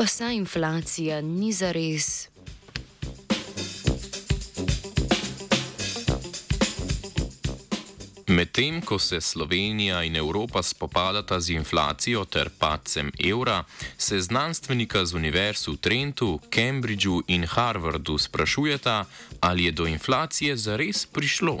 pa sa inflacija ni zares. Medtem ko se Slovenija in Evropa spopadata z inflacijo ter padcem evra, se znanstvenika z univerz v Trentu, Cambridgeu in Harvardu sprašujeta, ali je do inflacije zares prišlo.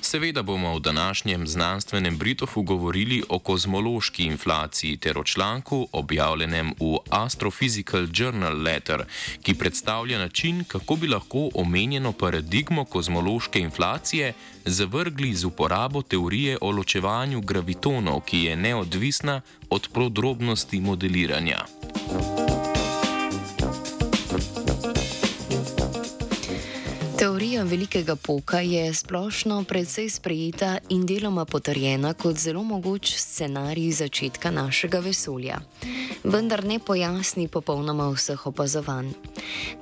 Seveda bomo v današnjem znanstvenem Britofu govorili o kozmološki inflaciji ter o članku objavljenem v Astrophysical Journal Letter, ki predstavlja način, kako bi lahko omenjeno paradigmo kozmološke inflacije zavrgli z uporabo teorije o ločevanju gravitonov, ki je neodvisna od podrobnosti modeliranja. Teorija velikega poka je splošno predvsej sprejeta in deloma potrjena kot zelo mogoč scenarij začetka našega vesolja, vendar ne pojasni popolnoma vseh opazovanj.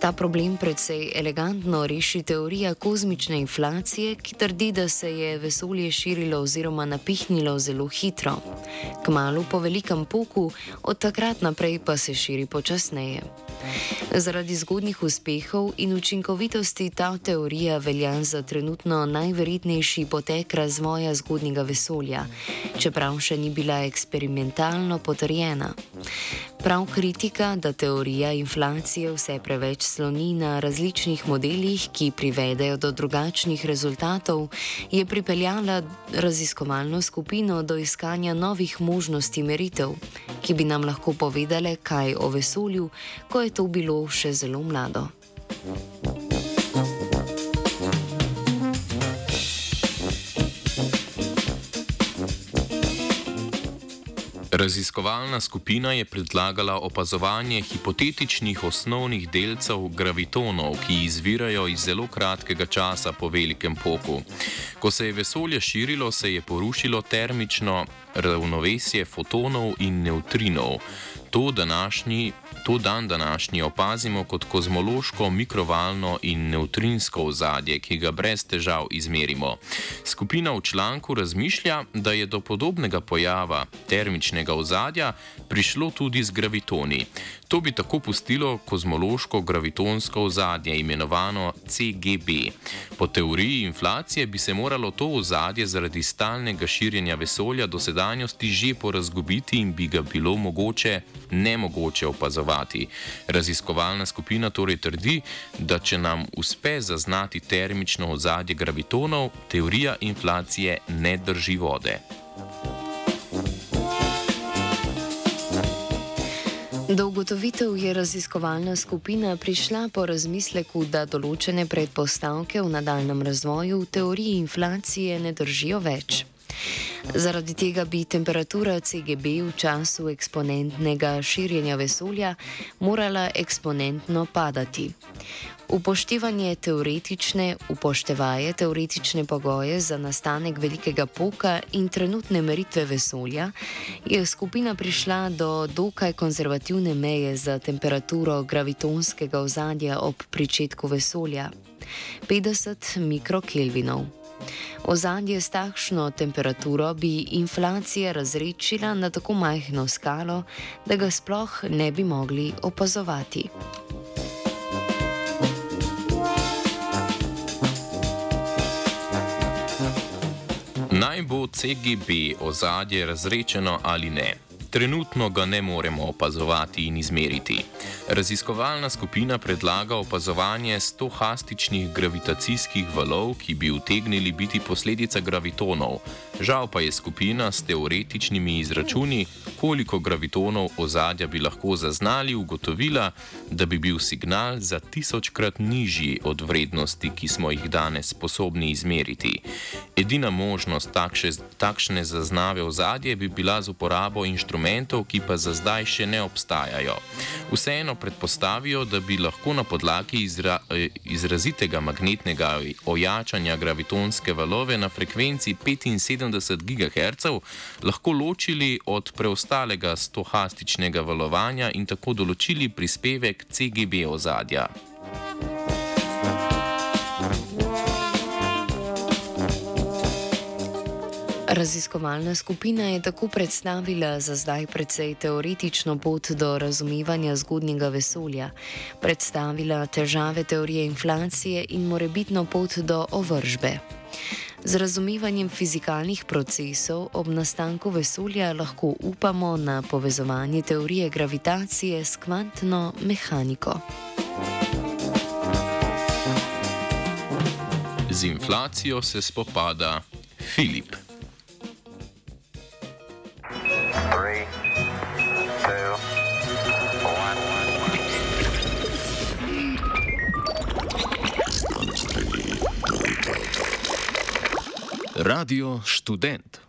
Ta problem predvsej elegantno reši teorija kozmične inflacije, ki trdi, da se je vesolje širilo oziroma napihnilo zelo hitro. Kmalo po velikem poku, od takrat naprej pa se širi počasneje. Zaradi zgodnih uspehov in učinkovitosti ta teorija velja za trenutno najverjetnejši potek razvoja zgodnjega vesolja, čeprav še ni bila eksperimentalno potrjena. Prav kritika, da teorija inflacije vse preveč sloni na različnih modelih, ki privedejo do drugačnih rezultatov, je pripeljala raziskovalno skupino do iskanja novih možnosti meritev, ki bi nam lahko povedale kaj o vesolju, ko je to bilo še zelo mlado. Raziskovalna skupina je predlagala opazovanje hipotetičnih osnovnih delcev gravitonov, ki izvirajo iz zelo kratkega časa po velikem poku. Ko se je vesolje širilo, se je porušilo termično ravnovesje fotonov in neutrinov. To današnji to dan današnji opazimo kot kozmološko, mikrovalno in neutrinsko ozadje, ki ga brez težav izmerimo. Skupina v članku razmišlja, da je do podobnega pojava termičnega ozadja prišlo tudi z gravitoni. To bi tako pustilo kozmološko gravitonsko ozadje, imenovano CGB. Po teoriji inflacije bi se moralo to ozadje zaradi stalnega širjenja vesolja do sedanjosti že porazgubiti in bi ga bilo mogoče nemogoče opazovati. Raziskovalna skupina torej trdi, da če nam uspe zaznati termično ozadje gravitonov, teorija inflacije ne drži vode. Do ugotovitev je raziskovalna skupina prišla po razmisleku, da določene predpostavke v nadaljem razvoju v teoriji inflacije ne držijo več. Zaradi tega bi temperatura CGB v času eksponentnega širjenja vesolja morala eksponentno padati. Upoštevanje teoretične, upoštevaje teoretične pogoje za nastanek velikega poka in trenutne meritve vesolja, je skupina prišla do dokaj konzervativne meje za temperaturo gravitonskega ozadja ob pričetku vesolja - 50 mikrokelvinov. Ozadje s takšno temperaturo bi inflacija razrečila na tako majhno skalo, da ga sploh ne bi mogli opazovati. Naj bo CGB ozadje razrečeno ali ne. Trenutno ga ne moremo opazovati in izmeriti. Raziskovalna skupina predlaga opazovanje stohastičnih gravitacijskih valov, ki bi utegnili biti posledica gravitonov. Žal pa je skupina s teoretičnimi izračuni, koliko gravitonov ozadja bi lahko zaznali, ugotovila, da bi bil signal za tisočkrat nižji od vrednosti, ki smo jih danes sposobni izmeriti. Edina možnost takše, takšne zaznave ozadja bi bila z uporabo inštrumentov, ki pa za zdaj še ne obstajajo. Vseeno predpostavijo, da bi lahko na podlagi izra, izrazitega magnetnega ojačanja gravitonske valove na frekvenci 75 GHz lahko ločili od preostalega stohastičnega valovanja in tako določili prispevek CGB ozadja. Raziskovalna skupina je tako predstavila za zdaj precej teoretično pot do razumevanja zgodnjega vesolja, predstavila težave teorije inflacije in morebitno pot do ovržbe. Z razumevanjem fizikalnih procesov ob nastanku vesolja lahko upamo na povezovanje teorije gravitacije s kvantno mehaniko. Z inflacijo se spopada Filip. Radio študent.